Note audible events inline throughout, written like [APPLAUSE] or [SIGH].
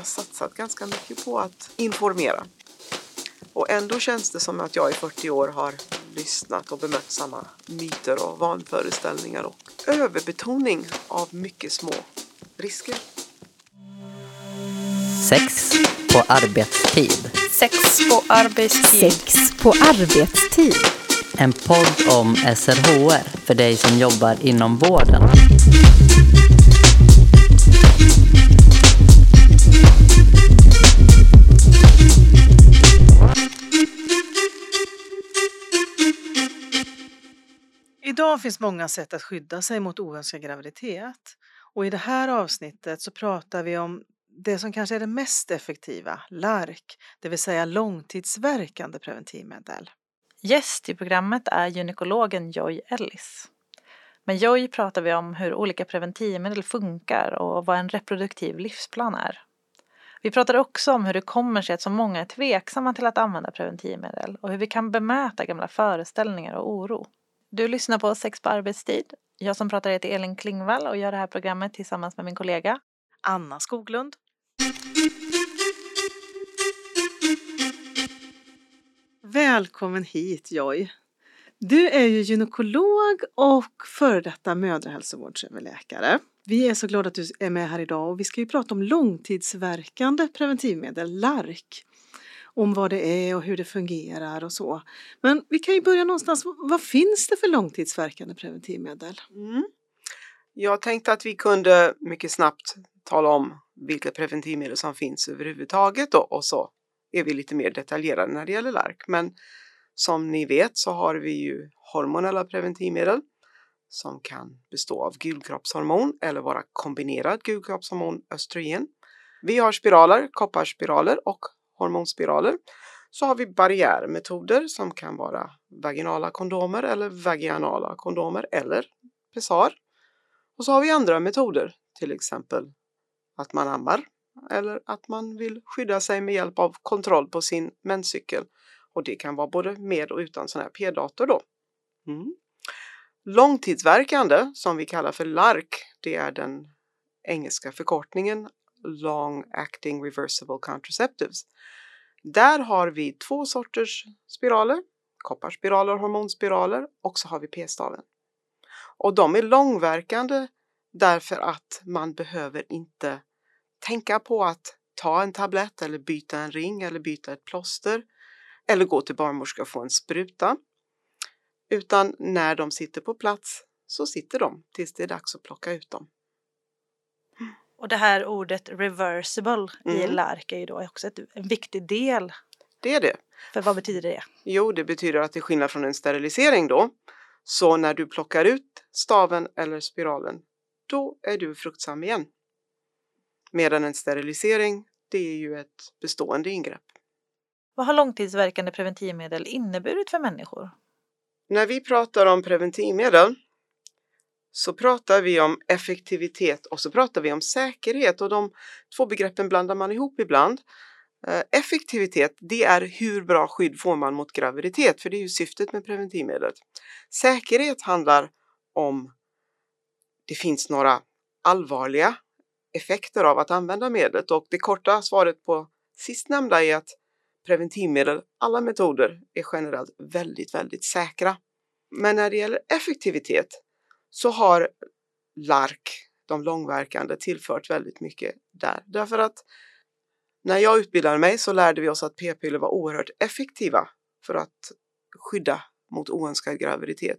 har satsat ganska mycket på att informera. Och ändå känns det som att jag i 40 år har lyssnat och bemött samma myter och vanföreställningar och överbetoning av mycket små risker. Sex på arbetstid. Sex på arbetstid. Sex på arbetstid. En podd om SRHR för dig som jobbar inom vården. Idag finns många sätt att skydda sig mot oönskad graviditet. Och i det här avsnittet så pratar vi om det som kanske är det mest effektiva, LARK, det vill säga långtidsverkande preventivmedel. Gäst i programmet är gynekologen Joy Ellis. Med Joy pratar vi om hur olika preventivmedel funkar och vad en reproduktiv livsplan är. Vi pratar också om hur det kommer sig att så många är tveksamma till att använda preventivmedel och hur vi kan bemöta gamla föreställningar och oro. Du lyssnar på Sex på arbetstid. Jag som pratar heter Elin Klingvall och gör det här programmet tillsammans med min kollega Anna Skoglund. Välkommen hit Joy. Du är ju gynekolog och före detta mödrahälsovårdsöverläkare. Vi är så glada att du är med här idag och vi ska ju prata om långtidsverkande preventivmedel, LARC. Om vad det är och hur det fungerar och så. Men vi kan ju börja någonstans. Vad finns det för långtidsverkande preventivmedel? Mm. Jag tänkte att vi kunde mycket snabbt tala om vilka preventivmedel som finns överhuvudtaget då, och så är vi lite mer detaljerade när det gäller LARK. Men som ni vet så har vi ju hormonella preventivmedel som kan bestå av gulkroppshormon eller vara kombinerad gulkroppshormon östrogen. Vi har spiraler, kopparspiraler och hormonspiraler. Så har vi barriärmetoder som kan vara vaginala kondomer eller vaginala kondomer eller pessar. Och så har vi andra metoder, till exempel att man ammar eller att man vill skydda sig med hjälp av kontroll på sin menscykel. Och det kan vara både med och utan sån här p-dator då. Mm. Långtidsverkande, som vi kallar för LARC, det är den engelska förkortningen Long Acting Reversible Contraceptives. Där har vi två sorters spiraler, kopparspiraler och hormonspiraler och så har vi p-staven. Och de är långverkande därför att man behöver inte tänka på att ta en tablett eller byta en ring eller byta ett plåster eller gå till barnmorska och få en spruta. Utan när de sitter på plats så sitter de tills det är dags att plocka ut dem. Och det här ordet reversible mm. i LARK är ju då också ett, en viktig del. Det är det. För vad betyder det? Jo, det betyder att till skillnad från en sterilisering då, så när du plockar ut staven eller spiralen, då är du fruktsam igen. Medan en sterilisering, det är ju ett bestående ingrepp. Vad har långtidsverkande preventivmedel inneburit för människor? När vi pratar om preventivmedel så pratar vi om effektivitet och så pratar vi om säkerhet och de två begreppen blandar man ihop ibland. Eh, effektivitet, det är hur bra skydd får man mot graviditet, för det är ju syftet med preventivmedlet. Säkerhet handlar om det finns några allvarliga effekter av att använda medlet och det korta svaret på sistnämnda är att preventivmedel, alla metoder, är generellt väldigt, väldigt säkra. Men när det gäller effektivitet så har LARK, de långverkande, tillfört väldigt mycket där. Därför att när jag utbildade mig så lärde vi oss att p-piller var oerhört effektiva för att skydda mot oönskad graviditet.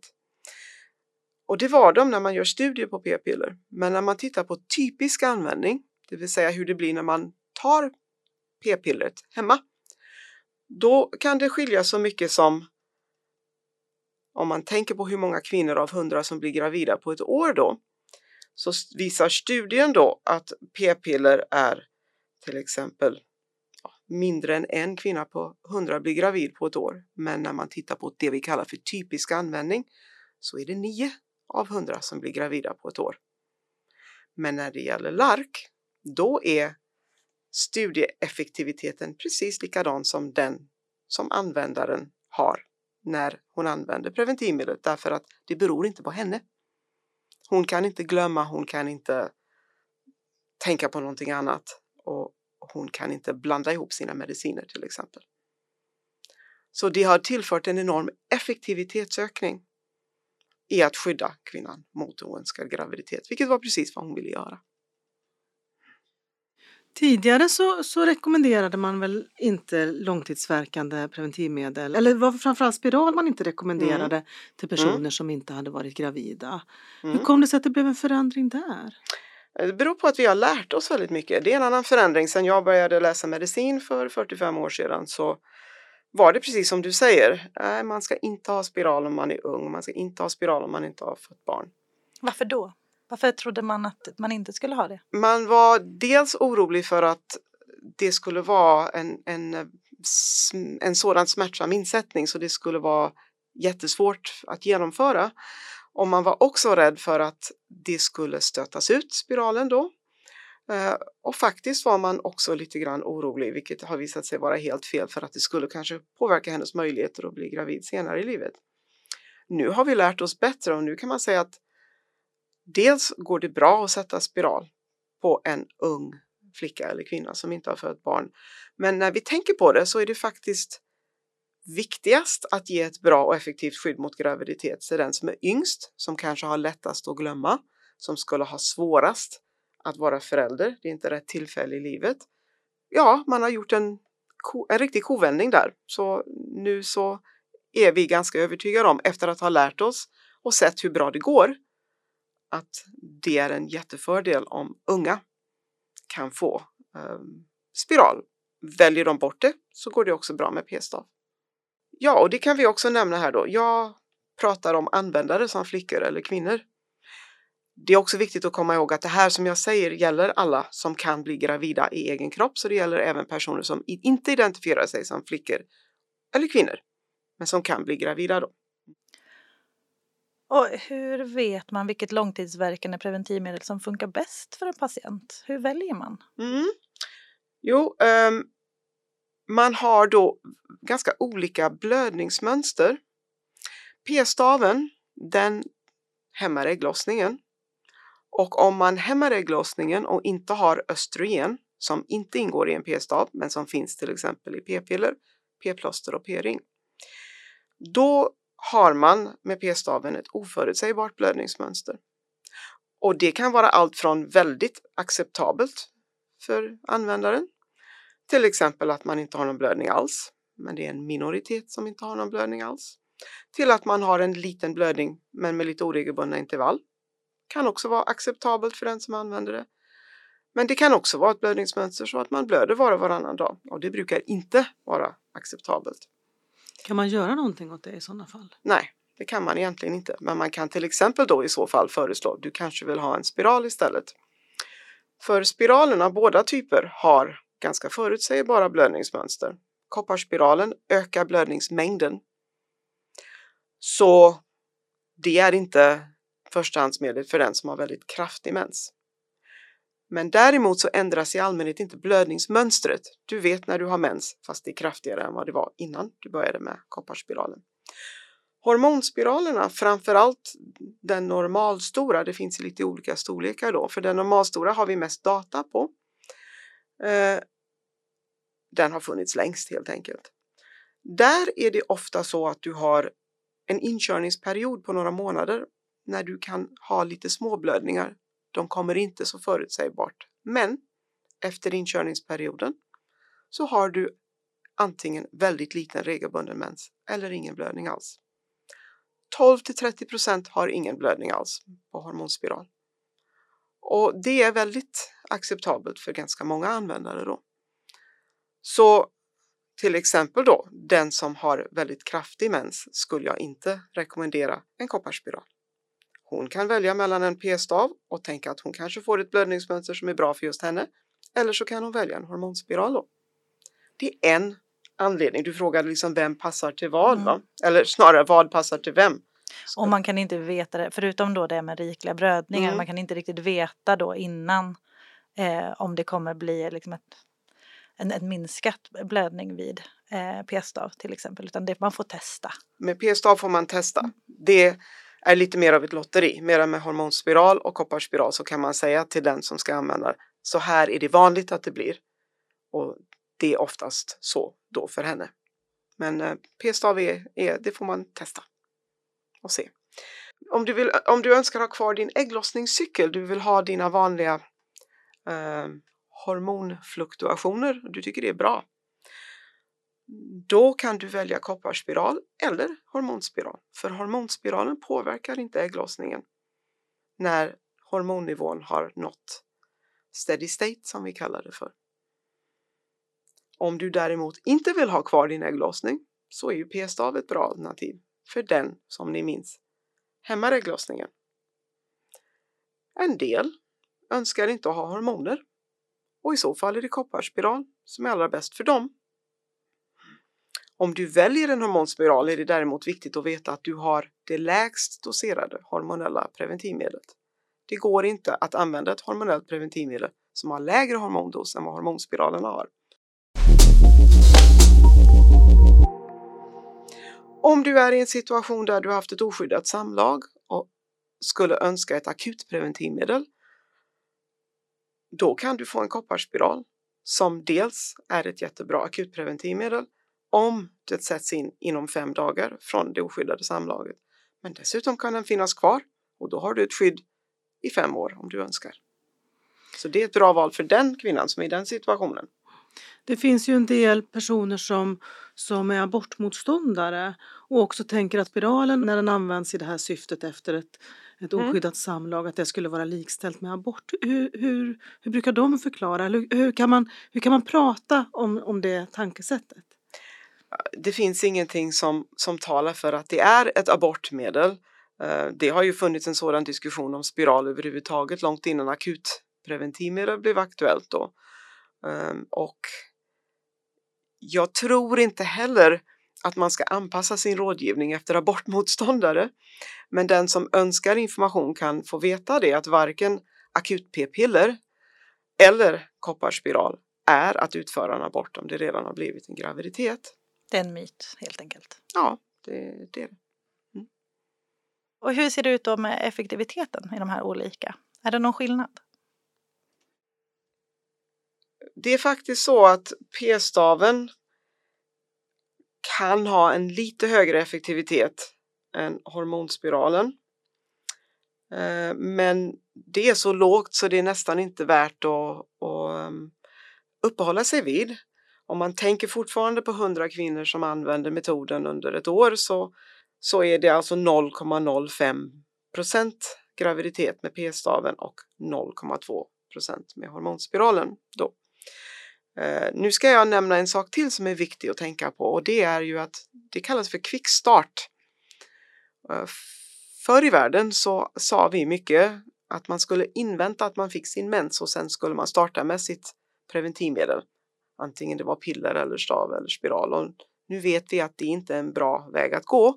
Och det var de när man gör studier på p-piller. Men när man tittar på typisk användning, det vill säga hur det blir när man tar p-pillret hemma, då kan det skilja så mycket som om man tänker på hur många kvinnor av hundra som blir gravida på ett år då, så visar studien då att p-piller är till exempel mindre än en kvinna på hundra blir gravid på ett år. Men när man tittar på det vi kallar för typisk användning så är det nio av hundra som blir gravida på ett år. Men när det gäller LARK, då är studieeffektiviteten precis likadan som den som användaren har när hon använder preventivmedlet därför att det beror inte på henne. Hon kan inte glömma, hon kan inte tänka på någonting annat och hon kan inte blanda ihop sina mediciner till exempel. Så det har tillfört en enorm effektivitetsökning i att skydda kvinnan mot oönskad graviditet, vilket var precis vad hon ville göra. Tidigare så, så rekommenderade man väl inte långtidsverkande preventivmedel, eller var framförallt spiral man inte rekommenderade Mm. till personer som inte hade varit gravida. Mm. Hur kom det sig att det blev en förändring där? Det beror på att vi har lärt oss väldigt mycket. Det är en annan förändring. Sen jag började läsa medicin för 45 år sedan så var det precis som du säger. Nej, man ska inte ha spiral om man är ung. Man ska inte ha spiral om man inte har fått barn. Varför då? Varför trodde man att man inte skulle ha det? Man var dels orolig för att det skulle vara en, en, eh, en sådan smärtsam insättning så det skulle vara jättesvårt att genomföra. Och man var också rädd för att det skulle stötas ut, spiralen då. Eh, och faktiskt var man också lite grann orolig, vilket har visat sig vara helt fel, för att det skulle kanske påverka hennes möjligheter att bli gravid senare i livet. Nu har vi lärt oss bättre och nu kan man säga att dels går det bra att sätta spiral på en ung flicka eller kvinna som inte har fött barn. Men när vi tänker på det så är det faktiskt viktigast att ge ett bra och effektivt skydd mot graviditet till den som är yngst, som kanske har lättast att glömma, som skulle ha svårast att vara förälder. Det är inte rätt tillfälle i livet. Ja, man har gjort en, ko- en riktig kovändning där. Så nu så är vi ganska övertygade om, efter att ha lärt oss och sett hur bra det går, att det är en jättefördel om unga kan få eh, spiral. Väljer de bort det så går det också bra med p-stav. Ja, och det kan vi också nämna här då. Jag pratar om användare som flickor eller kvinnor. Det är också viktigt att komma ihåg att det här som jag säger gäller alla som kan bli gravida i egen kropp, så det gäller även personer som inte identifierar sig som flickor eller kvinnor, men som kan bli gravida då. Och hur vet man vilket långtidsverkande preventivmedel som funkar bäst för en patient? Hur väljer man? Mm. Jo, um, man har då ganska olika blödningsmönster. P-staven, den hämmar ägglossningen. Och om man hämmar ägglossningen och inte har östrogen, som inte ingår i en p-stav, men som finns till exempel i p-piller, p-plåster och p-ring, då har man med p-staven ett oförutsägbart blödningsmönster. Och det kan vara allt från väldigt acceptabelt för användaren. Till exempel att man inte har någon blödning alls, men det är en minoritet som inte har någon blödning alls. Till att man har en liten blödning, men med lite oregelbundna intervall. Kan också vara acceptabelt för den som använder det. Men det kan också vara ett blödningsmönster så att man blöder var och varannan dag och det brukar inte vara acceptabelt. Kan man göra någonting åt det i sådana fall? Nej, det kan man egentligen inte. Men man kan till exempel då i så fall föreslå, du kanske vill ha en spiral istället. För spiralerna, båda typer, har ganska förutsägbara blödningsmönster. Kopparspiralen ökar blödningsmängden. Så det är inte förstahandsmedlet för den som har väldigt kraftig mens. Men däremot så ändras i allmänhet inte blödningsmönstret. Du vet när du har mens, fast det är kraftigare än vad det var innan du började med kopparspiralen. Hormonspiralerna, framförallt den normalstora, det finns lite olika storlekar då, för den normalstora har vi mest data på. Eh, den har funnits längst helt enkelt. Där är det ofta så att du har en inkörningsperiod på några månader när du kan ha lite småblödningar. De kommer inte så förutsägbart, men efter inkörningsperioden så har du antingen väldigt liten regelbunden mens eller ingen blödning alls. 12 till 30 procent har ingen blödning alls på hormonspiral. Och det är väldigt acceptabelt för ganska många användare då. Så till exempel då, den som har väldigt kraftig mens skulle jag inte rekommendera en kopparspiral. Hon kan välja mellan en p-stav och tänka att hon kanske får ett blödningsmönster som är bra för just henne. Eller så kan hon välja en hormonspiral då. Det är en anledning. Du frågade liksom vem passar till vad, Mm. va? Eller snarare vad passar till vem? Och man kan inte veta det, förutom då det med rikliga blödningar, Mm. man kan inte riktigt veta då innan eh, om det kommer bli liksom ett, en, en minskat blödning vid eh, p-stav till exempel, utan det, man får testa. Med p-stav får man testa. Det är lite mer av ett lotteri. Mera med hormonspiral och kopparspiral så kan man säga till den som ska använda så här är det vanligt att det blir. Och det är oftast så då för henne. Men eh, p-stav är, är, det får man testa och se. Om du, vill, om du önskar ha kvar din ägglossningscykel, du vill ha dina vanliga eh, hormonfluktuationer, du tycker det är bra, då kan du välja kopparspiral eller hormonspiral. För hormonspiralen påverkar inte ägglossningen när hormonnivån har nått steady state som vi kallar det för. Om du däremot inte vill ha kvar din ägglossning så är ju p-stav ett bra alternativ för den som ni minns hämmar ägglossningen. En del önskar inte att ha hormoner och i så fall är det kopparspiral som är allra bäst för dem. Om du väljer en hormonspiral är det däremot viktigt att veta att du har det lägst doserade hormonella preventivmedlet. Det går inte att använda ett hormonellt preventivmedel som har lägre hormondos än vad hormonspiralerna har. Om du är i en situation där du har haft ett oskyddat samlag och skulle önska ett akut preventivmedel, då kan du få en kopparspiral som dels är ett jättebra akutpreventivmedel om det sätts in inom fem dagar från det oskyddade samlaget. Men dessutom kan den finnas kvar och då har du ett skydd i fem år om du önskar. Så det är ett bra val för den kvinnan som är i den situationen. Det finns ju en del personer som, som är abortmotståndare och också tänker att spiralen när den används i det här syftet efter ett, ett Mm. oskyddat samlag att det skulle vara likställt med abort. Hur, hur, hur brukar de förklara? Hur, hur, kan, man, hur kan man prata om, om det tankesättet? Det finns ingenting som, som talar för att det är ett abortmedel. Eh, det har ju funnits en sådan diskussion om spiral överhuvudtaget långt innan akutpreventivmedel blev aktuellt då. Ehm, och jag tror inte heller att man ska anpassa sin rådgivning efter abortmotståndare. Men den som önskar information kan få veta det att varken akut-p-piller eller kopparspiral är att utföra en abort om det redan har blivit en graviditet. Det är en myt helt enkelt. Ja, det, det är det. Och hur ser det ut då med effektiviteten i de här olika? Är det någon skillnad? Det är faktiskt så att p-staven kan ha en lite högre effektivitet än hormonspiralen. Eh, Men det är så lågt så det är nästan inte värt att, att um, uppehålla sig vid. Om man tänker fortfarande på 100 kvinnor som använder metoden under ett år så, så är det alltså 0,05 procent graviditet med p-staven och 0,2 procent med hormonspiralen. Då. Eh, nu ska jag nämna en sak till som är viktig att tänka på och det är ju att det kallas för kvickstart. Eh, förr i världen så sa vi mycket att man skulle invänta att man fick sin mens och sen skulle man starta med sitt preventivmedel. Antingen det var piller eller stav eller spiral. Och nu vet vi att det inte är en bra väg att gå.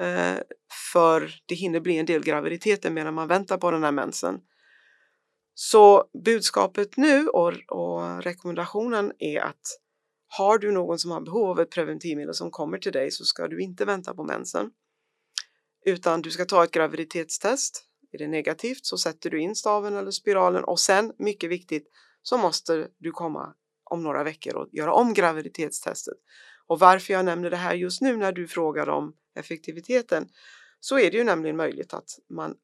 Eh, för det hinner bli en del graviditeter medan man väntar på den här mensen. Så budskapet nu och, och rekommendationen är att har du någon som har behov av ett preventivmedel som kommer till dig så ska du inte vänta på mensen. Utan du ska ta ett graviditetstest. Är det negativt så sätter du in staven eller spiralen och sen, mycket viktigt, så måste du komma om några veckor och göra om graviditetstestet. Och varför jag nämner det här just nu när du frågar om effektiviteten så är det ju nämligen möjligt att man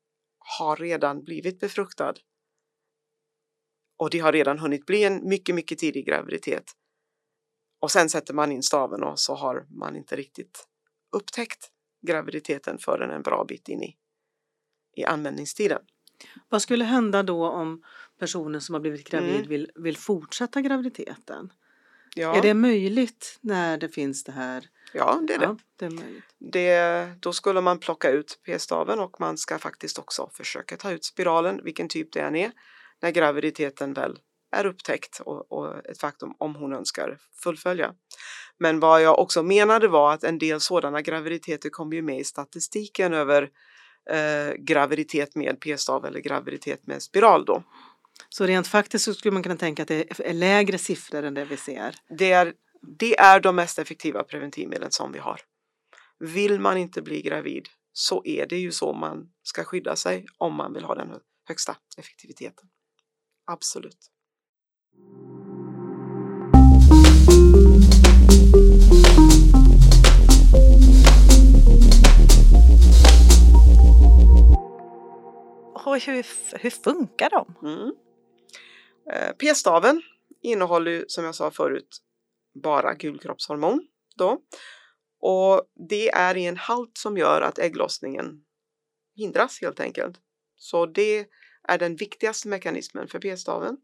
har redan blivit befruktad och det har redan hunnit bli en mycket, mycket tidig graviditet. Och sen sätter man in staven och så har man inte riktigt upptäckt graviditeten förrän en bra bit in i, i användningstiden. Vad skulle hända då om personen som har blivit gravid Mm. vill, vill fortsätta graviditeten? Ja, Är det möjligt när det finns det här? ja, det är det. Ja, det är möjligt. det. Då skulle man plocka ut p-staven och man ska faktiskt också försöka ta ut spiralen, vilken typ det än är, när graviditeten väl är upptäckt och, och ett faktum om hon önskar fullfölja. Men vad jag också menade var att en del sådana graviditeter kommer ju med i statistiken över eh, graviditet med p-stav eller graviditet med spiral då. Så rent faktiskt så skulle man kunna tänka att det är lägre siffror än det vi ser. Det är, det är de mest effektiva preventivmedlen som vi har. Vill man inte bli gravid så är det ju så man ska skydda sig om man vill ha den högsta effektiviteten. Absolut. Och hur, hur funkar de? Mm. Eh, p-staven innehåller ju, som jag sa förut bara gulkroppshormon då. Och det är i en halt som gör att ägglossningen hindras helt enkelt. Så det är den viktigaste mekanismen för p-staven.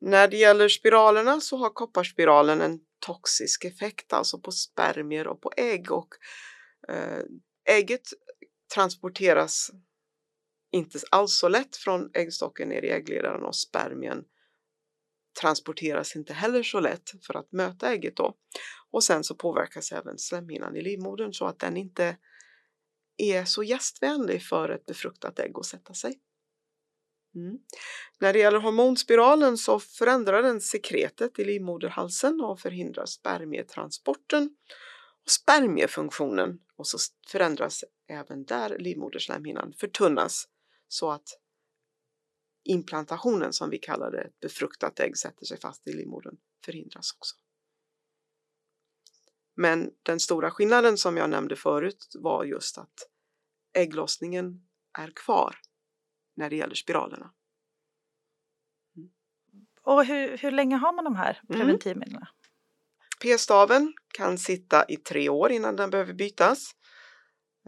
När det gäller spiralerna så har kopparspiralen en toxisk effekt alltså på spermier och på ägg och eh, ägget transporteras inte alls så lätt från äggstocken ner i äggledaren och spermien transporteras inte heller så lätt för att möta ägget då. Och sen så påverkas även slemhinnan i livmodern så att den inte är så gästvänlig för ett befruktat ägg att sätta sig. Mm. När det gäller hormonspiralen så förändrar den sekretet i livmoderhalsen och förhindrar spermietransporten och spermiefunktionen och så förändras även där livmoderslemhinnan förtunnas så att implantationen som vi kallar det, ett befruktat ägg sätter sig fast i livmodern förhindras också. Men den stora skillnaden som jag nämnde förut var just att ägglossningen är kvar när det gäller spiralerna. Mm. Och hur, hur länge har man de här mm. preventivmedlen? Mm. P-staven kan sitta i tre år innan den behöver bytas.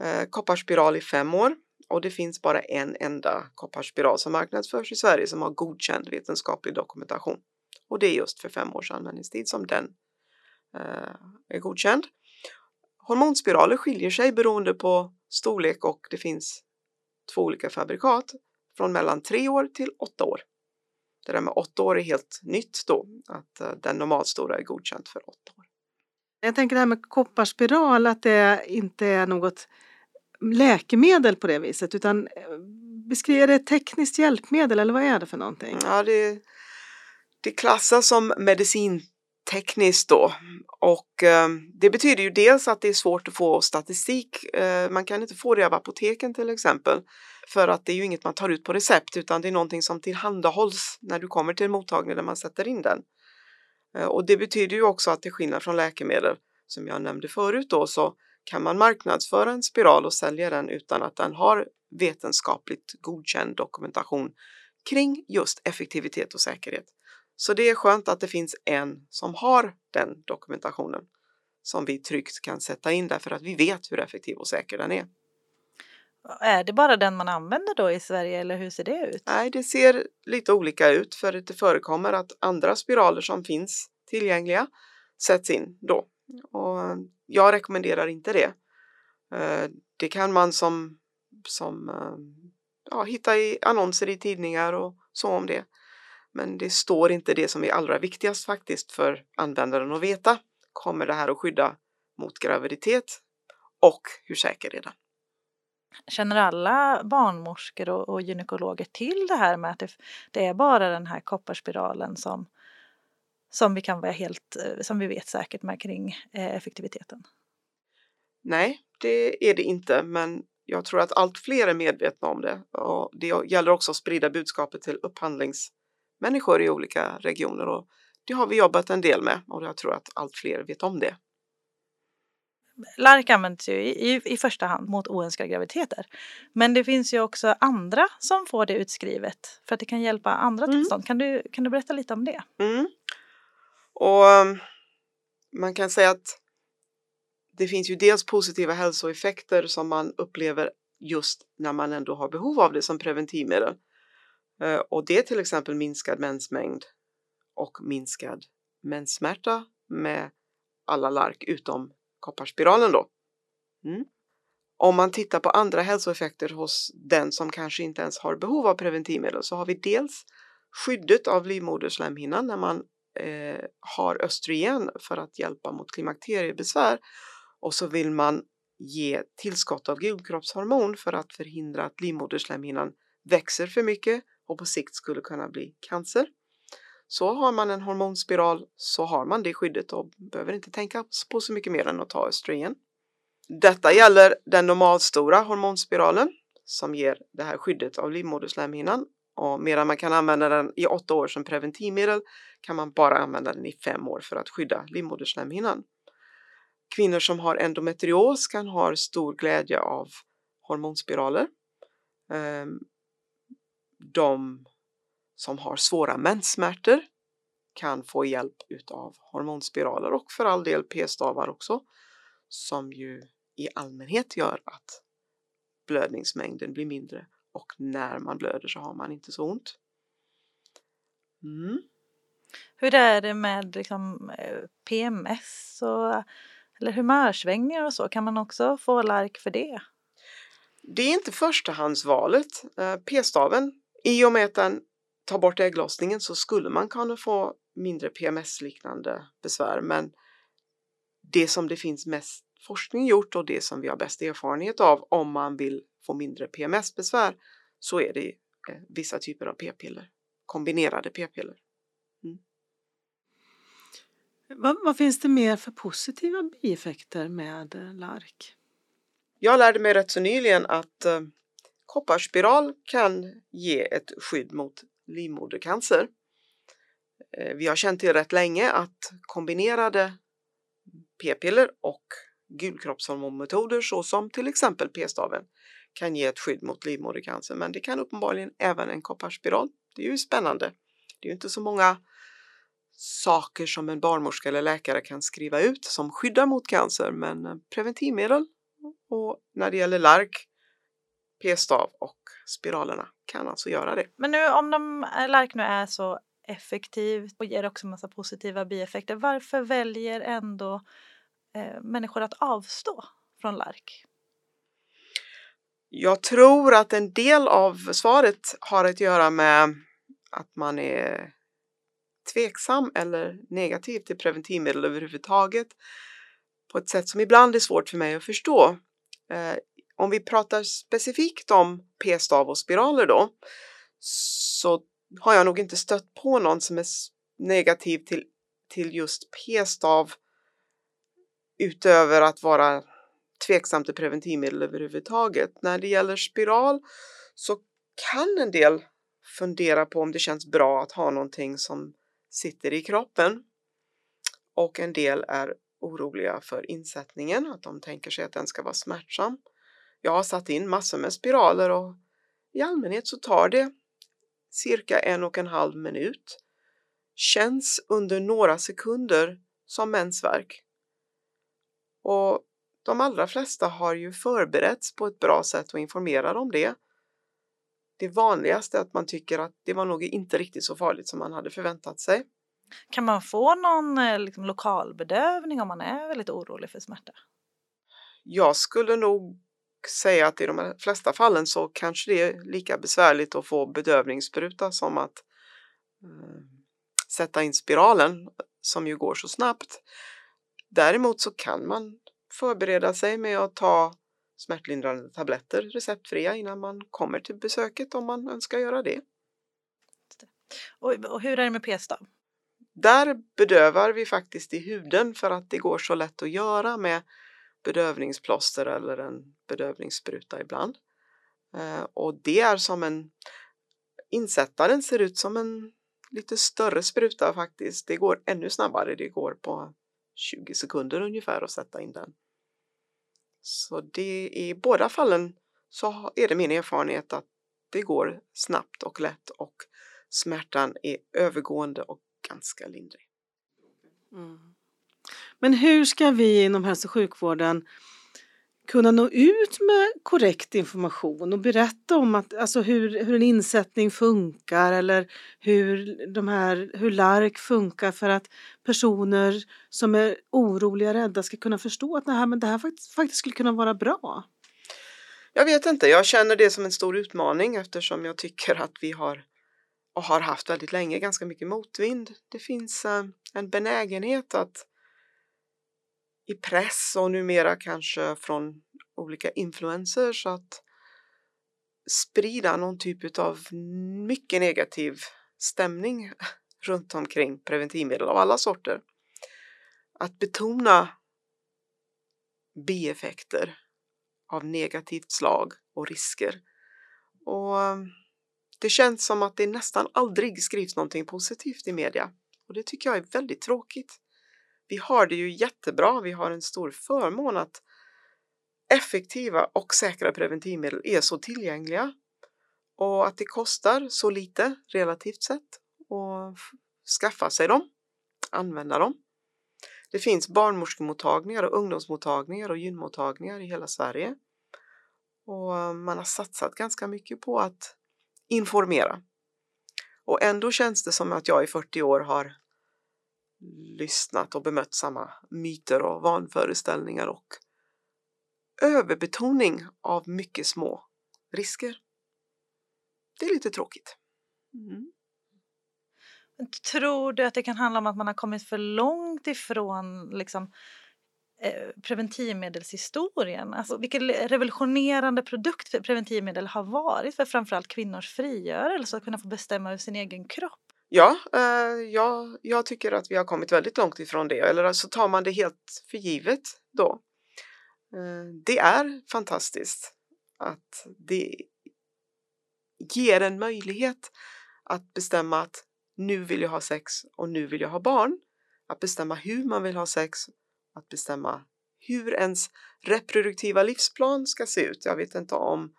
Eh, kopparspiral i fem år och det finns bara en enda kopparspiral som marknadsförs i Sverige som har godkänd vetenskaplig dokumentation. Och det är just för fem års användningstid som den eh, är godkänd. Hormonspiraler skiljer sig beroende på storlek och det finns två olika fabrikat från mellan tre år till åtta år. Det där med åtta år är helt nytt då, att eh, den den normalstora är godkänt för åtta år. Jag tänker det här med kopparspiral, att det inte är något läkemedel på det viset utan eh, beskriver det ett tekniskt hjälpmedel eller vad är det för någonting? Ja, det, det klassas som medicintekniskt då och eh, det betyder ju dels att det är svårt att få statistik. Eh, man kan inte få det av apoteken till exempel för att det är ju inget man tar ut på recept utan det är någonting som tillhandahålls när du kommer till en mottagning där man sätter in den. Eh, och det betyder ju också att till skillnad från läkemedel som jag nämnde förut då så kan man marknadsföra en spiral och sälja den utan att den har vetenskapligt godkänd dokumentation kring just effektivitet och säkerhet. Så det är skönt att det finns en som har den dokumentationen som vi tryggt kan sätta in därför att vi vet hur effektiv och säker den är. Är det bara den man använder då i Sverige eller hur ser det ut? Nej, det ser lite olika ut för det förekommer att andra spiraler som finns tillgängliga sätts in då. Och jag rekommenderar inte det. Eh, det kan man som, som eh, ja, hitta i annonser i tidningar och så om det. Men det står inte det som är allra viktigast faktiskt för användaren att veta. Kommer det här att skydda mot graviditet och hur säker är den? Känner alla barnmorskor och, och gynekologer till det här med att det, det, är bara den här kopparspiralen som, som vi kan vara helt, eh, som vi vet säkert med kring effektiviteten? Nej, det är det inte, men jag tror att allt fler är medvetna om det och det gäller också att sprida budskapet till upphandlingsmänniskor i olika regioner och det har vi jobbat en del med och jag tror att allt fler vet om det. Lark används ju i, i, första hand mot oönskade graviditeter. Men det finns ju också andra som får det utskrivet för att det kan hjälpa andra mm. tillstånd. Kan du, kan du berätta lite om det? Mm. Och ehm, Man kan säga att det finns ju dels positiva hälsoeffekter som man upplever just när man ändå har behov av det som preventivmedel. Eh, och det är till exempel minskad mensmängd och minskad menssmärta med alla lark utom kopparspiralen då. Mm. Om man tittar på andra hälsoeffekter hos den som kanske inte ens har behov av preventivmedel så har vi dels skyddet av livmoderslemhinnan när man eh, har östrogen för att hjälpa mot klimakteriebesvär och så vill man ge tillskott av gulkroppshormon för att förhindra att livmoderslemhinnan växer för mycket och på sikt skulle kunna bli cancer. Så har man en hormonspiral så har man det skyddet och behöver inte tänka på så mycket mer än att ta östrogen. Detta gäller den normalstora hormonspiralen som ger det här skyddet av livmoderslemhinnan och medan man kan använda den i åtta år som preventivmedel kan man bara använda den i fem år för att skydda livmoderslemhinnan. Kvinnor som har endometrios kan ha stor glädje av hormonspiraler. Ehm, de som har svåra menssmärtor kan få hjälp utav hormonspiraler och för all del p-stavar också som ju i allmänhet gör att blödningsmängden blir mindre och när man blöder så har man inte så ont. Mm. Hur är det med liksom, eh, PMS och eller humörsvängningar och så? Kan man också få lark för det? Det är inte förstahandsvalet. Eh, p-staven, i och med att den tar bort ägglossningen så skulle man kunna få mindre PMS-liknande besvär men det som det finns mest forskning gjort och det som vi har bäst erfarenhet av om man vill få mindre PMS-besvär så är det eh, vissa typer av p-piller, kombinerade p-piller. Mm. Vad, vad, finns det mer för positiva bieffekter med eh, LARK? Jag lärde mig rätt så nyligen att eh, kopparspiral kan ge ett skydd mot livmodercancer. Eh, vi har känt till rätt länge att kombinerade p-piller och gulkroppshormonmetoder såsom till exempel p-staven kan ge ett skydd mot livmodercancer men det kan uppenbarligen även en kopparspiral. Det är ju spännande. Det är ju inte så många saker som en barnmorska eller läkare kan skriva ut som skyddar mot cancer men eh, preventivmedel och när det gäller lark, p-stav och spiralerna kan alltså göra det. Men nu om de, eh, lark nu är så effektivt och ger också massa positiva bieffekter, varför väljer ändå eh, människor att avstå från lark? Jag tror att en del av svaret har att göra med att man är tveksam eller negativ till preventivmedel överhuvudtaget på ett sätt som ibland är svårt för mig att förstå. Eh, om vi pratar specifikt om p-stav och spiraler då så har jag nog inte stött på någon som är negativ till, till just p-stav utöver att vara tveksam till preventivmedel överhuvudtaget. När det gäller spiral så kan en del fundera på om det känns bra att ha någonting som sitter i kroppen. Och en del är oroliga för insättningen, att de tänker sig att den ska vara smärtsam. Jag har satt in massor med spiraler och i allmänhet så tar det cirka en och en halv minut. Känns under några sekunder som mensvärk. Och de allra flesta har ju förberetts på ett bra sätt och informerade om det. Det vanligaste är att man tycker att det var nog inte riktigt så farligt som man hade förväntat sig. Kan man få någon eh, liksom, lokalbedövning om man är väldigt orolig för smärta? Jag skulle nog säga att i de flesta fallen så kanske det är lika besvärligt att få bedövningsspruta som att eh, sätta in spiralen som ju går så snabbt. Däremot så kan man förbereda sig med att ta smärtlindrande tabletter receptfria innan man kommer till besöket om man önskar göra det. Och, hur är det med p-stav? Där bedövar vi faktiskt i huden för att det går så lätt att göra med bedövningsplåster eller en bedövningsspruta ibland. Eh, och det är som en insättaren ser ut som en lite större spruta faktiskt. Det går ännu snabbare. Det går på 20 sekunder ungefär att sätta in den. Så det i båda fallen så är det min erfarenhet att det går snabbt och lätt och smärtan är övergående och ganska lindrig. Mm. Men hur ska vi inom hälso och sjukvården kunna nå ut med korrekt information och berätta om att, alltså hur, hur en insättning funkar eller hur, de här, hur LARK funkar för att personer som är oroliga och rädda ska kunna förstå att det här, men det här faktiskt, faktiskt skulle kunna vara bra? Jag vet inte, jag känner det som en stor utmaning eftersom jag tycker att vi har och har haft väldigt länge ganska mycket motvind. Det finns eh, en benägenhet att i press och numera kanske från olika influencers att sprida någon typ av mycket negativ stämning [LAUGHS] runt omkring preventivmedel av alla sorter. Att betona bieffekter av negativt slag och risker. Och ehm, det känns som att det nästan aldrig skrivs någonting positivt i media och det tycker jag är väldigt tråkigt. Vi har det ju jättebra. Vi har en stor förmån att effektiva och säkra preventivmedel är så tillgängliga. och att det kostar så lite relativt sett att skaffa sig dem, använda dem. Det finns barnmorskemottagningar och ungdomsmottagningar och gynmottagningar i hela Sverige. Och man har satsat ganska mycket på att informera. Och ändå känns det som att jag i 40 år har lyssnat och bemött samma myter och vanföreställningar och överbetoning av mycket små risker. Det är lite tråkigt. Mm. Tror du att det kan handla om att man har kommit för långt ifrån liksom, eh, preventivmedelshistorien? Alltså, vilken revolutionerande produkt preventivmedel har varit för framförallt kvinnors frigörelse att kunna få bestämma över sin egen kropp. Ja, eh, ja, jag tycker att vi har kommit väldigt långt ifrån det. Eller så tar man det helt för givet då. Eh, det är fantastiskt att det ger en möjlighet att bestämma att nu vill jag ha sex och nu vill jag ha barn. Att bestämma hur man vill ha sex, att bestämma hur ens reproduktiva livsplan ska se ut. Jag vet inte om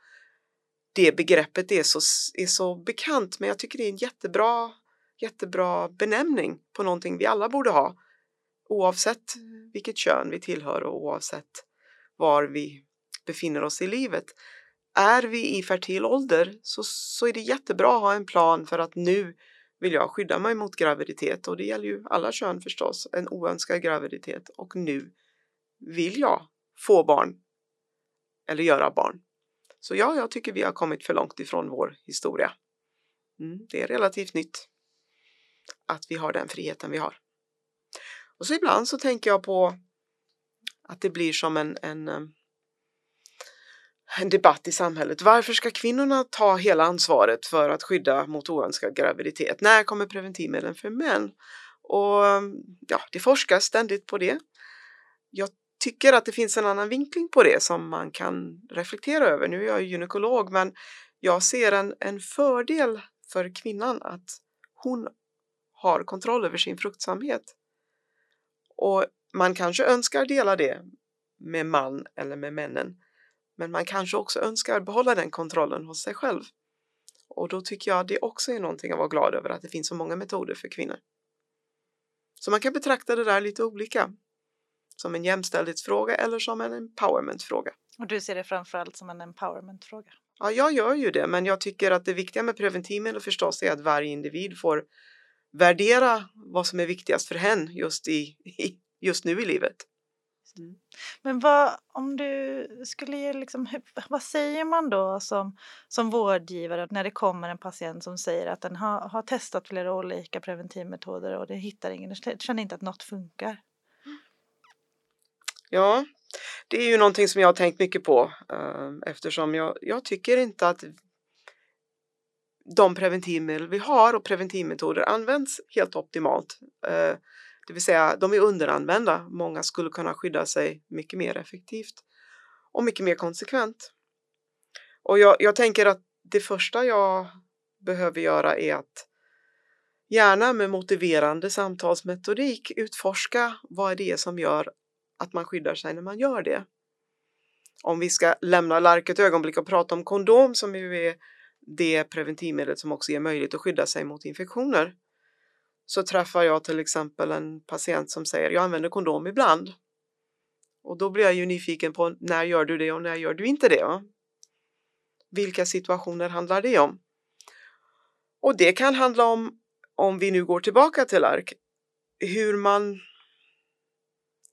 det begreppet är så, är så bekant, men jag tycker det är en jättebra, jättebra benämning på någonting vi alla borde ha, oavsett vilket kön vi tillhör och oavsett var vi befinner oss i livet. Är vi i fertil ålder så, så är det jättebra att ha en plan för att nu vill jag skydda mig mot graviditet och det gäller ju alla kön förstås, en oönskad graviditet och nu vill jag få barn eller göra barn. Så ja, jag tycker vi har kommit för långt ifrån vår historia. Mm, det är relativt nytt att vi har den friheten vi har. Och så ibland så tänker jag på att det blir som en, en eh, en debatt i samhället. Varför ska kvinnorna ta hela ansvaret för att skydda mot oönskad graviditet? När kommer preventivmedlen för män? Och eh, ja, det forskas ständigt på det. Jag tycker att det finns en annan vinkling på det som man kan reflektera över. Nu är jag gynekolog, men jag ser en, en fördel för kvinnan att hon har kontroll över sin fruktsamhet. Och man kanske önskar dela det med man eller med männen. Men man kanske också önskar behålla den kontrollen hos sig själv. Och då tycker jag det också är någonting att vara glad över att det finns så många metoder för kvinnor. Så man kan betrakta det där lite olika. Som en jämställdhetsfråga eller som en empowermentfråga. Och du ser det framförallt som en empowermentfråga? Ja, jag gör ju det, men jag tycker att det viktiga med preventivmedel förstås är att varje individ får värdera vad som är viktigast för hen just, i, just nu i livet. Mm. Men vad, om du skulle ge liksom, vad säger man då som, som vårdgivare när det kommer en patient som säger att den har, har testat flera olika preventivmetoder och det hittar ingen, känner inte att något funkar? Ja, det är ju någonting som jag har tänkt mycket på eh, eftersom jag, jag tycker inte att de preventivmedel vi har och preventivmetoder används helt optimalt. Eh, det vill säga, de är underanvända. Många skulle kunna skydda sig mycket mer effektivt och mycket mer konsekvent. Och jag, jag tänker att det första jag behöver göra är att gärna med motiverande samtalsmetodik utforska vad det är som gör att man skyddar sig när man gör det. Om vi ska lämna lark ett ögonblick och prata om kondom som ju är det preventivmedel som också ger möjlighet att skydda sig mot infektioner så träffar jag till exempel en patient som säger jag använder kondom ibland. Och då blir jag ju nyfiken på när gör du det och när gör du inte det? Va? Vilka situationer handlar det om? Och det kan handla om, om vi nu går tillbaka till ARK, hur man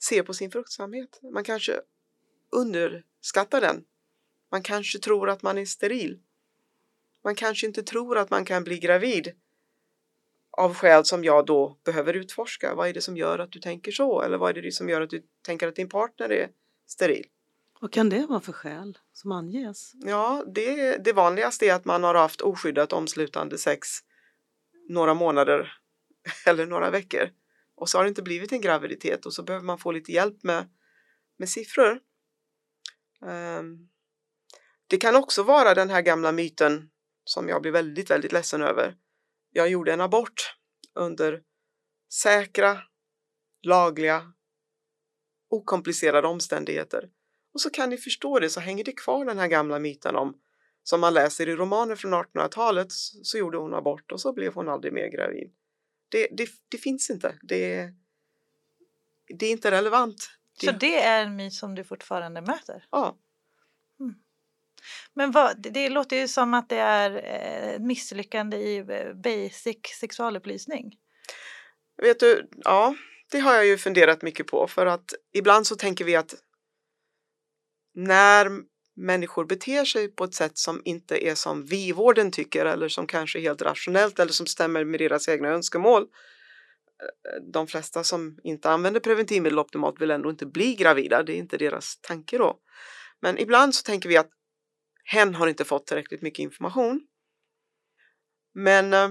ser på sin fruktsamhet. Man kanske underskattar den. Man kanske tror att man är steril. Man kanske inte tror att man kan bli gravid av skäl som jag då behöver utforska. Vad är det som gör att du tänker så? Eller vad är det som gör att du tänker att din partner är steril? Vad kan det vara för skäl som anges? Ja, det, det vanligaste är att man har haft oskyddat omslutande sex några månader [LAUGHS] eller några veckor och så har det inte blivit en graviditet och så behöver man få lite hjälp med, med siffror. Um, det kan också vara den här gamla myten som jag blir väldigt, väldigt ledsen över jag gjorde en abort under säkra, lagliga, okomplicerade omständigheter. Och så kan ni förstå det så hänger det kvar den här gamla myten om som man läser i romaner från 1800-talet så gjorde hon abort och så blev hon aldrig mer gravid. Det, det, det finns inte. Det, det är inte relevant. Så det är en myt som du fortfarande möter? Ja. Men vad, det, det låter ju som att det är ett misslyckande i eh, basic sexualupplysning. Vet du, ja, det har jag ju funderat mycket på för att ibland så tänker vi att när människor beter sig på ett sätt som inte är som vi i vården tycker eller som kanske är helt rationellt eller som stämmer med deras egna önskemål. Eh, de flesta som inte använder preventivmedel optimalt vill ändå inte bli gravida, det är inte deras tanke då. Men ibland så tänker vi att hen har inte fått tillräckligt mycket information. Men eh,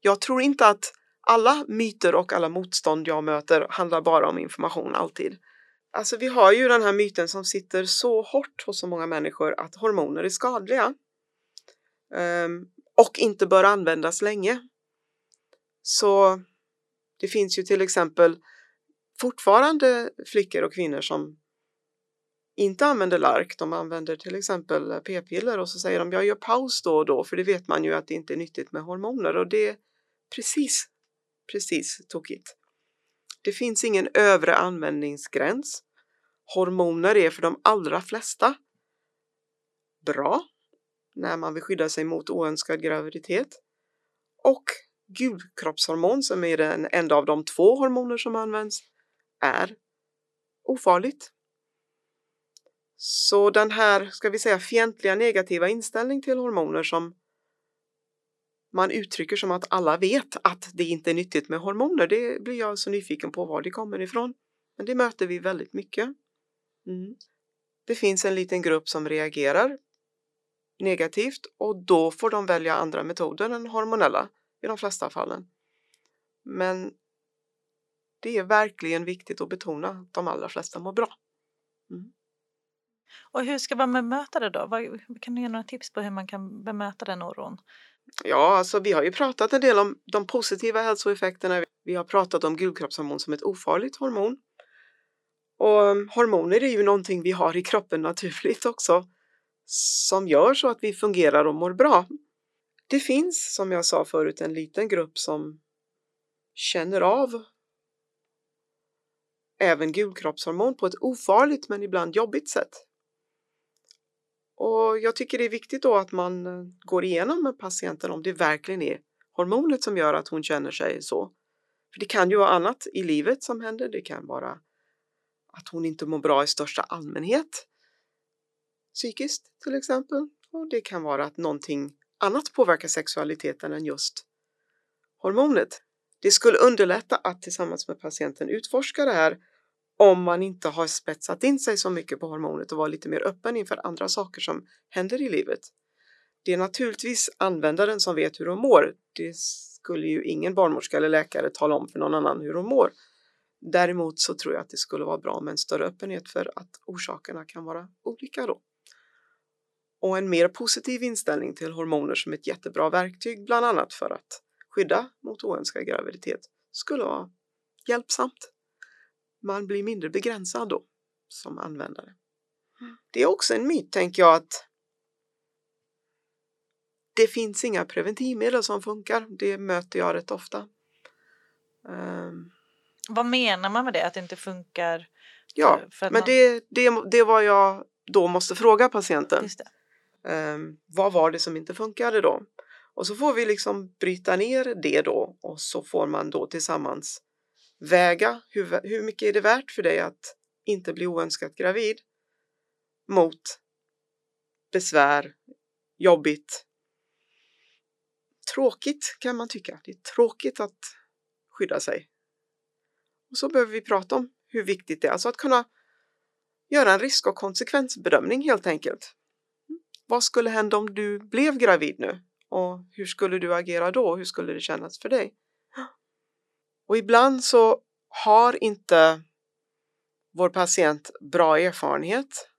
jag tror inte att alla myter och alla motstånd jag möter handlar bara om information alltid. Alltså vi har ju den här myten som sitter så hårt hos så många människor att hormoner är skadliga um, och inte bör användas länge. Så det finns ju till exempel fortfarande flickor och kvinnor som inte använder lark, de använder till exempel eh, p-piller och så säger de jag gör paus då och då för det vet man ju att det inte är nyttigt med hormoner och det är precis, precis tokigt. Det finns ingen övre användningsgräns. Hormoner är för de allra flesta bra när man vill skydda sig mot oönskad graviditet. Och gulkroppshormon som är den enda av de två hormoner som används är ofarligt. Så den här, ska vi säga, fientliga negativa inställning till hormoner som man uttrycker som att alla vet att det inte är nyttigt med hormoner. Det blir jag så nyfiken på var det kommer ifrån. Men det möter vi väldigt mycket. Mm. Det finns en liten grupp som reagerar negativt och då får de välja andra metoder än hormonella i de flesta fallen. Men det är verkligen viktigt att betona att de allra flesta mår bra. Mm. Och hur ska man bemöta det då? Kan du ge några tips på hur man kan bemöta den oron? Ja, alltså vi har ju pratat en del om de positiva hälsoeffekterna. Vi har pratat om gulkroppshormon som ett ofarligt hormon. Och mm, hormoner är ju någonting vi har i kroppen naturligt också som gör så att vi fungerar och mår bra. Det finns, som jag sa förut, en liten grupp som känner av även gulkroppshormon på ett ofarligt men ibland jobbigt sätt. Och jag tycker det är viktigt då att man eh, går igenom med patienten om det verkligen är hormonet som gör att hon känner sig så. För det kan ju vara annat i livet som händer. Det kan vara att hon inte mår bra i största allmänhet. Psykiskt till exempel. Och det kan vara att någonting annat påverkar sexualiteten än just hormonet. Det skulle underlätta att tillsammans med patienten utforska det här om man inte har spetsat in sig så mycket på hormonet och var lite mer öppen inför andra saker som händer i livet. Det är naturligtvis användaren som vet hur de mår. Det skulle ju ingen barnmorska eller läkare tala om för någon annan hur de mår. Däremot så tror jag att det skulle vara bra med en större öppenhet för att orsakerna kan vara olika då. Och en mer positiv inställning till hormoner som ett jättebra verktyg, bland annat för att skydda mot oönskad graviditet, skulle vara hjälpsamt man blir mindre begränsad då som användare. Mm. Det är också en myt, tänker jag, att det finns inga preventivmedel som funkar. Det möter jag rätt ofta. Um, vad menar man med det, att det inte funkar? Ja, men man... det, det, det vad jag då måste fråga patienten. Um, vad var det som inte funkade då? Och så får vi liksom bryta ner det då och så får man då tillsammans väga hur, hur mycket är det värt för dig att inte bli oönskat gravid mot besvär, jobbigt, tråkigt kan man tycka. Det är tråkigt att skydda sig. Och så behöver vi prata om hur viktigt det är, alltså att kunna göra en risk och konsekvensbedömning helt enkelt. Vad skulle hända om du blev gravid nu? Och hur skulle du agera då? Hur skulle det kännas för dig? Och ibland så har inte vår patient bra erfarenhet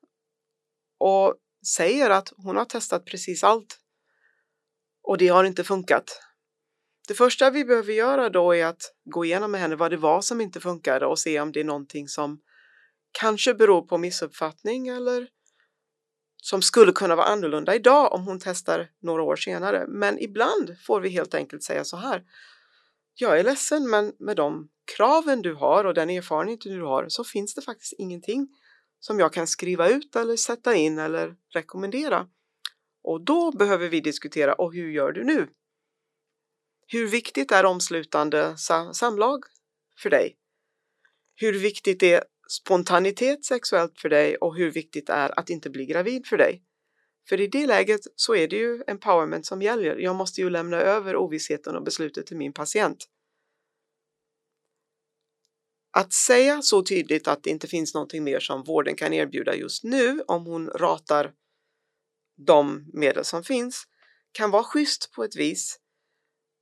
och säger att hon har testat precis allt och det har inte funkat. Det första vi behöver göra då är att gå igenom med henne vad det var som inte funkade och se om det är någonting som kanske beror på missuppfattning eller som skulle kunna vara annorlunda idag om hon testar några år senare. Men ibland får vi helt enkelt säga så här. Jag är ledsen, men med de kraven du har och den erfarenheten du har så finns det faktiskt ingenting som jag kan skriva ut eller sätta in eller rekommendera. Och då behöver vi diskutera, och hur gör du nu? Hur viktigt är omslutande samlag för dig? Hur viktigt är spontanitet sexuellt för dig och hur viktigt är att inte bli gravid för dig? För i det läget så är det ju empowerment som gäller. Jag måste ju lämna över ovissheten och beslutet till min patient. Att säga så tydligt att det inte finns någonting mer som vården kan erbjuda just nu om hon ratar de medel som finns kan vara schysst på ett vis.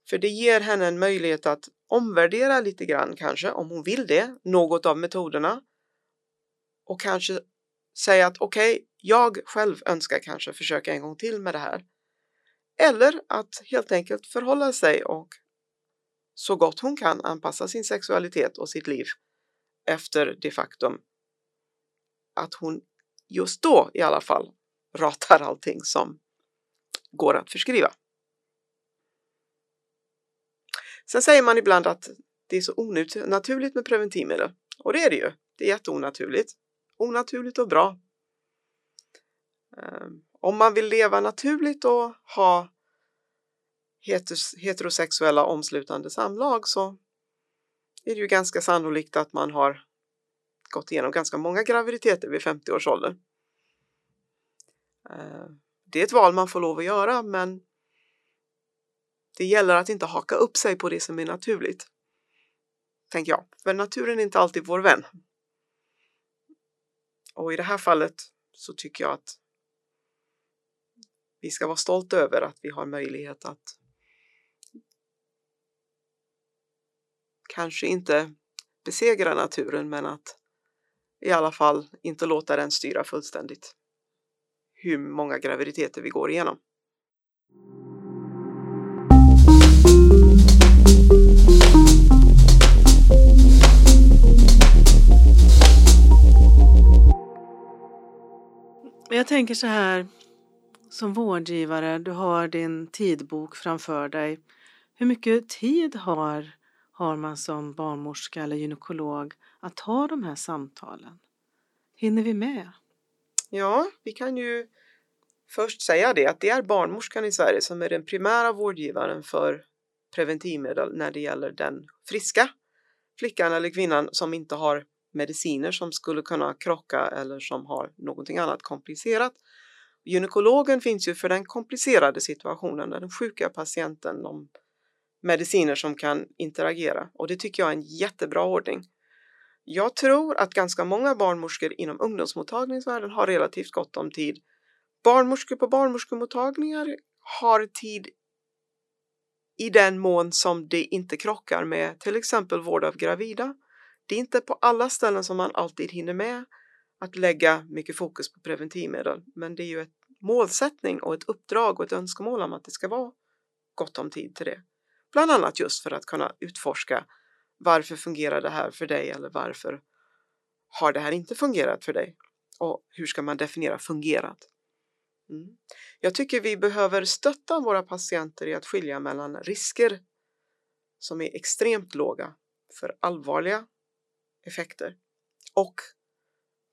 För det ger henne en möjlighet att omvärdera lite grann kanske, om hon vill det, något av metoderna. Och kanske säga att okej, okay, jag själv önskar kanske försöka en gång till med det här. Eller att helt enkelt förhålla sig och så gott hon kan anpassa sin sexualitet och sitt liv efter det faktum att hon just då i alla fall ratar allting som går att förskriva. Sen säger man ibland att det är så onaturligt med preventivmedel och det är det ju. Det är jätteonaturligt. Onaturligt och bra. Ehm, om man vill leva naturligt och ha heterosexuella omslutande samlag så är det ju ganska sannolikt att man har gått igenom ganska många graviditeter vid 50 års ålder. Ehm, det är ett val man får lov att göra men det gäller att inte haka upp sig på det som är naturligt. Tänker jag, för naturen är inte alltid vår vän. Och i det här fallet så tycker jag att vi ska vara stolta över att vi har möjlighet att kanske inte besegra naturen men att i alla fall inte låta den styra fullständigt hur många graviditeter vi går igenom. Jag tänker så här som vårdgivare, du har din tidbok framför dig. Hur mycket tid har, har man som barnmorska eller gynekolog att ha de här samtalen? Hinner vi med? Ja, vi kan ju först säga det att det är barnmorskan i Sverige som är den primära vårdgivaren för preventivmedel när det gäller den friska flickan eller kvinnan som inte har mediciner som skulle kunna krocka eller som har någonting annat komplicerat. Gynekologen finns ju för den komplicerade situationen, den sjuka patienten, de mediciner som kan interagera och det tycker jag är en jättebra ordning. Jag tror att ganska många barnmorskor inom ungdomsmottagningsvärlden har relativt gott om tid. Barnmorskor på barnmorskemottagningar har tid i den mån som det inte krockar med till exempel vård av gravida. Det är inte på alla ställen som man alltid hinner med att lägga mycket fokus på preventivmedel, men det är ju ett målsättning och ett uppdrag och ett önskemål om att det ska vara gott om tid till det. Bland annat just för att kunna utforska varför fungerar det här för dig eller varför har det här inte fungerat för dig? Och hur ska man definiera fungerat? Mm. Jag tycker vi behöver stötta våra patienter i att skilja mellan risker som är extremt låga för allvarliga effekter och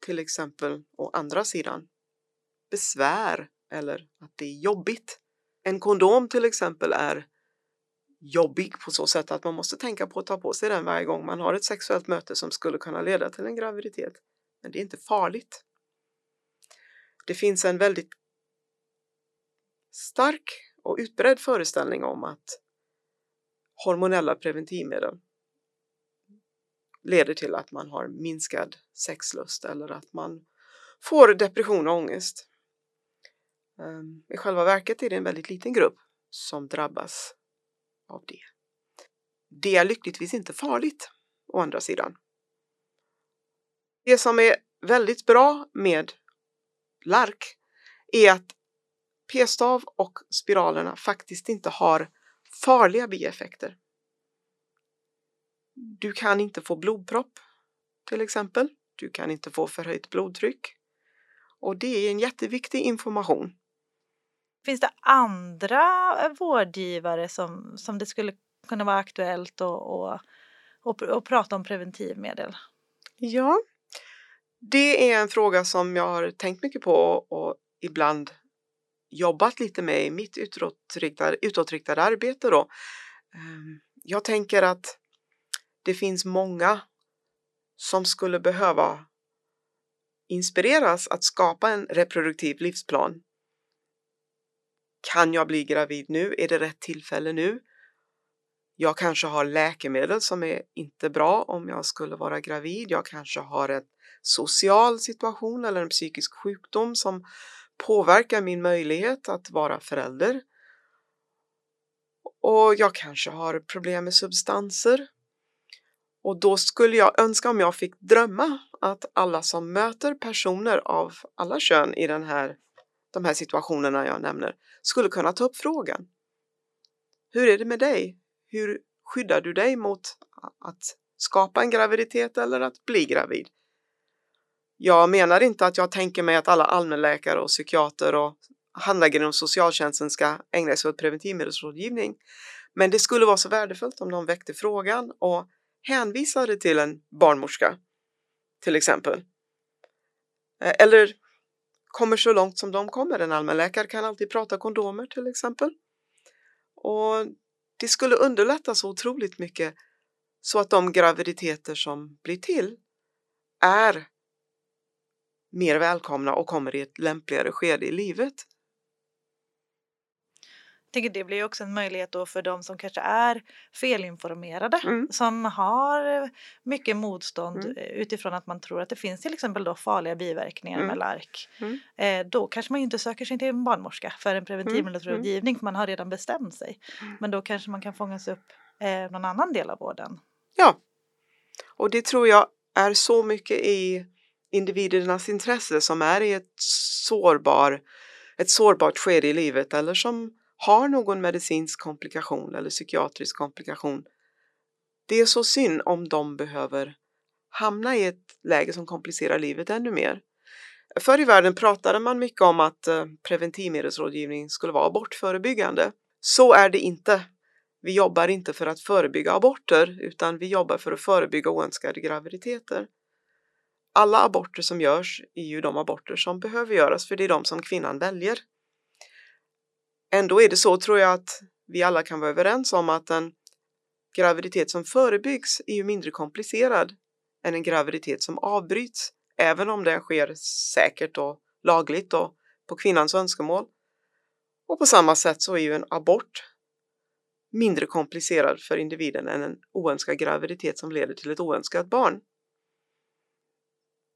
till exempel å andra sidan besvär eller att det är jobbigt. En kondom till exempel är jobbig på så sätt att man måste tänka på att ta på sig den varje gång man har ett sexuellt möte som skulle kunna leda till en graviditet. Men det är inte farligt. Det finns en väldigt stark och utbredd föreställning om att hormonella preventivmedel leder till att man har minskad sexlust eller att man får depression och ångest. Ehm, I själva verket är det en väldigt liten grupp som drabbas av det. Det är lyckligtvis inte farligt, å andra sidan. Det som är väldigt bra med LARK är att p-stav och spiralerna faktiskt inte har farliga bieffekter. Du kan inte få blodpropp till exempel. Du kan inte få förhöjt blodtryck. Och det är en jätteviktig information. Finns det andra vårdgivare som, som det skulle kunna vara aktuellt att och, och, och prata om preventivmedel? Ja, det är en fråga som jag har tänkt mycket på och ibland jobbat lite med i mitt utåtriktade, utåtriktade arbete. Då. Ehm, jag tänker att det finns många som skulle behöva inspireras att skapa en reproduktiv livsplan. Kan jag bli gravid nu? Är det rätt tillfälle nu? Jag kanske har läkemedel som är inte bra om jag skulle vara gravid. Jag kanske har en social situation eller en psykisk sjukdom som påverkar min möjlighet att vara förälder. Och jag kanske har problem med substanser. Och då skulle jag önska om jag fick drömma att alla som möter personer av alla kön i den här, de här situationerna jag nämner skulle kunna ta upp frågan. Hur är det med dig? Hur skyddar du dig mot att skapa en graviditet eller att bli gravid? Jag menar inte att jag tänker mig att alla allmänläkare och psykiater och handläggare inom socialtjänsten ska ägna sig åt preventivmedelsrådgivning. Men det skulle vara så värdefullt om de väckte frågan och hänvisade till en barnmorska till exempel. Eller kommer så långt som de kommer. En allmänläkare kan alltid prata kondomer till exempel. Och det skulle underlätta så otroligt mycket så att de graviditeter som blir till är mer välkomna och kommer i ett lämpligare skede i livet. Tänker det blir också en möjlighet då för de som kanske är felinformerade Mm. som har mycket motstånd Mm. utifrån att man tror att det finns till exempel då farliga biverkningar Mm. med lark. Mm. Eh, då kanske man inte söker sig till en barnmorska för en preventivmedelsrådgivning för man har redan bestämt sig. Mm. Men då kanske man kan fångas upp eh, någon annan del av vården. Ja, och det tror jag är så mycket i individernas intresse som är i ett, sårbar, ett sårbart skede i livet eller som har någon medicinsk komplikation eller psykiatrisk komplikation. Det är så synd om de behöver hamna i ett läge som komplicerar livet ännu mer. Förr i världen pratade man mycket om att eh, preventivmedelsrådgivning skulle vara abortförebyggande. Så är det inte. Vi jobbar inte för att förebygga aborter utan vi jobbar för att förebygga oönskade graviditeter. Alla aborter som görs är ju de aborter som behöver göras för det är de som kvinnan väljer. Ändå är det så tror jag att vi alla kan vara överens om att en graviditet som förebyggs är ju mindre komplicerad än en graviditet som avbryts, även om det sker säkert och lagligt och på kvinnans önskemål. Och på samma sätt så är ju en abort mindre komplicerad för individen än en oönskad graviditet som leder till ett oönskat barn.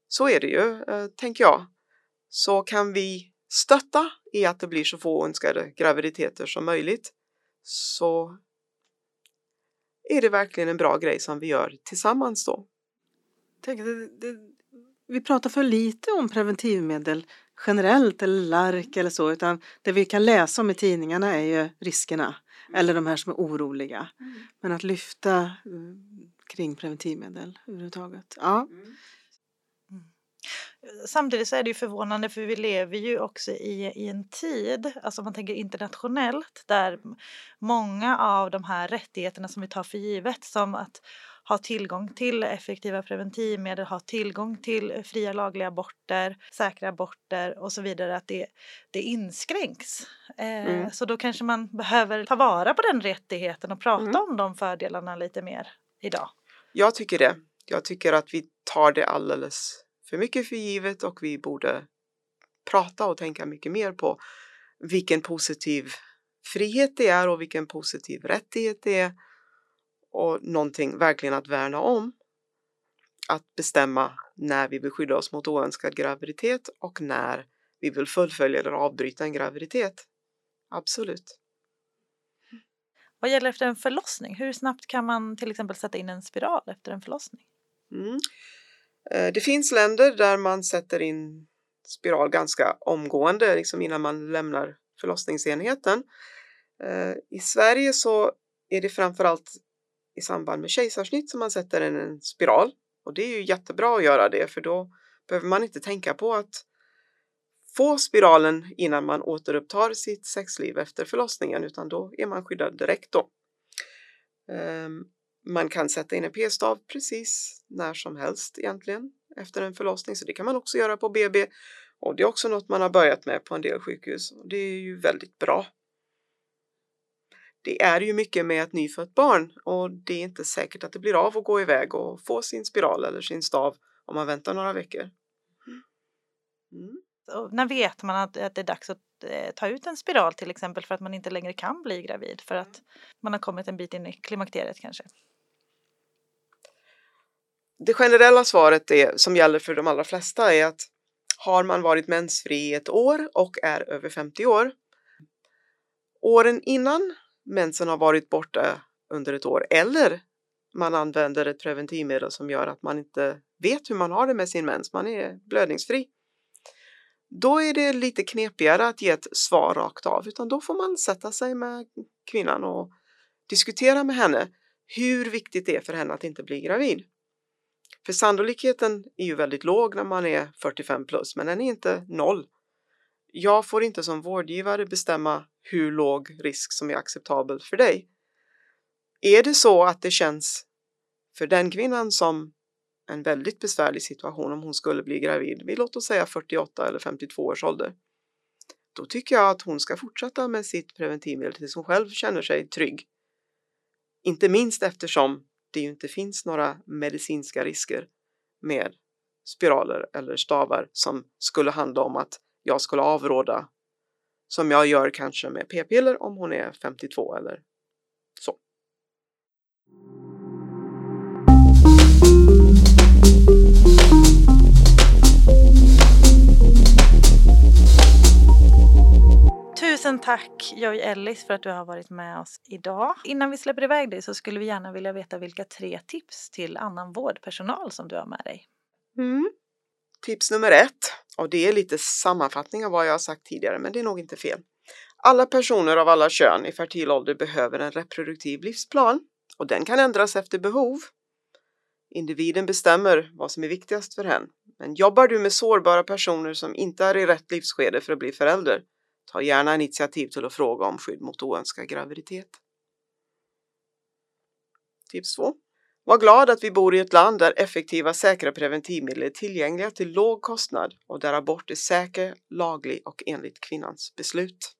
Så är det ju, eh, tänker jag. Så kan vi stötta i att det blir så få oönskade graviditeter som möjligt så är det verkligen en bra grej som vi gör tillsammans då. Tänk, det, det, vi pratar för lite om preventivmedel generellt eller lark eller så utan det vi kan läsa om i tidningarna är ju riskerna eller de här som är oroliga. Men att lyfta eh, kring preventivmedel överhuvudtaget. Ja. Samtidigt så är det ju förvånande för vi lever ju också i, i en tid, alltså om man tänker internationellt, där många av de här rättigheterna som vi tar för givet som att ha tillgång till effektiva preventivmedel, ha tillgång till fria lagliga aborter, säkra aborter och så vidare, att det, det inskränks. Eh, Mm. Så då kanske man behöver ta vara på den rättigheten och prata Mm. om de fördelarna lite mer idag. Jag tycker det. Jag tycker att vi tar det alldeles för mycket för givet och vi borde prata och tänka mycket mer på vilken positiv frihet det är och vilken positiv rättighet det är och någonting verkligen att värna om. Att bestämma när vi vill skydda oss mot oönskad graviditet och när vi vill fullfölja eller avbryta en graviditet. Absolut. Vad gäller efter en förlossning, hur snabbt kan man till exempel sätta in en spiral efter en förlossning? Mm. Eh, det finns länder där man sätter in spiral ganska omgående, liksom innan man lämnar förlossningsenheten. Eh, I Sverige så är det framförallt i samband med kejsarsnitt som man sätter in en spiral. Och det är ju jättebra att göra det för då behöver man inte tänka på att få spiralen innan man återupptar sitt sexliv efter förlossningen utan då är man skyddad direkt då. Ehm, man kan sätta in en p-stav precis när som helst egentligen efter en förlossning så det kan man också göra på BB och det är också något man har börjat med på en del sjukhus och det är ju väldigt bra. Det är ju mycket med ett nyfött barn och det är inte säkert att det blir av att gå iväg och få sin spiral eller sin stav om man väntar några veckor. Mm. Och när vet man att, att det är dags att eh, ta ut en spiral till exempel för att man inte längre kan bli gravid för att man har kommit en bit in i klimakteriet kanske? Det generella svaret är, som gäller för de allra flesta är att har man varit mensfri i ett år och är över 50 år. Åren innan mensen har varit borta under ett år eller man använder ett preventivmedel som gör att man inte vet hur man har det med sin mens, man är blödningsfri. Då är det lite knepigare att ge ett svar rakt av utan då får man sätta sig med kvinnan och diskutera med henne hur viktigt det är för henne att inte bli gravid. För sannolikheten är ju väldigt låg när man är 45 plus, men den är inte noll. Jag får inte som vårdgivare bestämma hur låg risk som är acceptabel för dig. Är det så att det känns för den kvinnan som en väldigt besvärlig situation om hon skulle bli gravid vid låt oss säga 48 eller 52 års ålder. Då tycker jag att hon ska fortsätta med sitt preventivmedel tills hon själv känner sig trygg. Inte minst eftersom det ju inte finns några medicinska risker med spiraler eller stavar som skulle handla om att jag skulle avråda som jag gör kanske med p-piller om hon är 52 eller så. Tusen tack Joy Ellis för att du har varit med oss idag. Innan vi släpper iväg dig så skulle vi gärna vilja veta vilka tre tips till annan vårdpersonal som du har med dig. Mm. Tips nummer ett, och det är lite sammanfattning av vad jag har sagt tidigare, men det är nog inte fel. Alla personer av alla kön i fertil ålder behöver en reproduktiv livsplan och den kan ändras efter behov. Individen bestämmer vad som är viktigast för henne. Men jobbar du med sårbara personer som inte är i rätt livsskede för att bli förälder, ta gärna initiativ till att fråga om skydd mot oönskad graviditet. Tips 2. Var glad att vi bor i ett land där effektiva säkra preventivmedel är tillgängliga till låg kostnad och där abort är säker, laglig och enligt kvinnans beslut.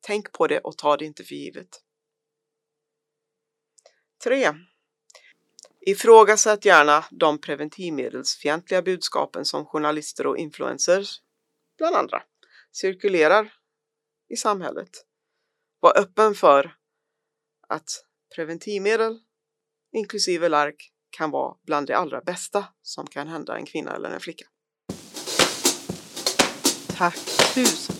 Tänk på det och ta det inte för givet. 3. Ifrågasätt gärna de preventivmedelsfientliga budskapen som journalister och influencers, bland andra, cirkulerar i samhället. Var öppen för att preventivmedel inklusive lark kan vara bland det allra bästa som kan hända en kvinna eller en flicka. Tack tusen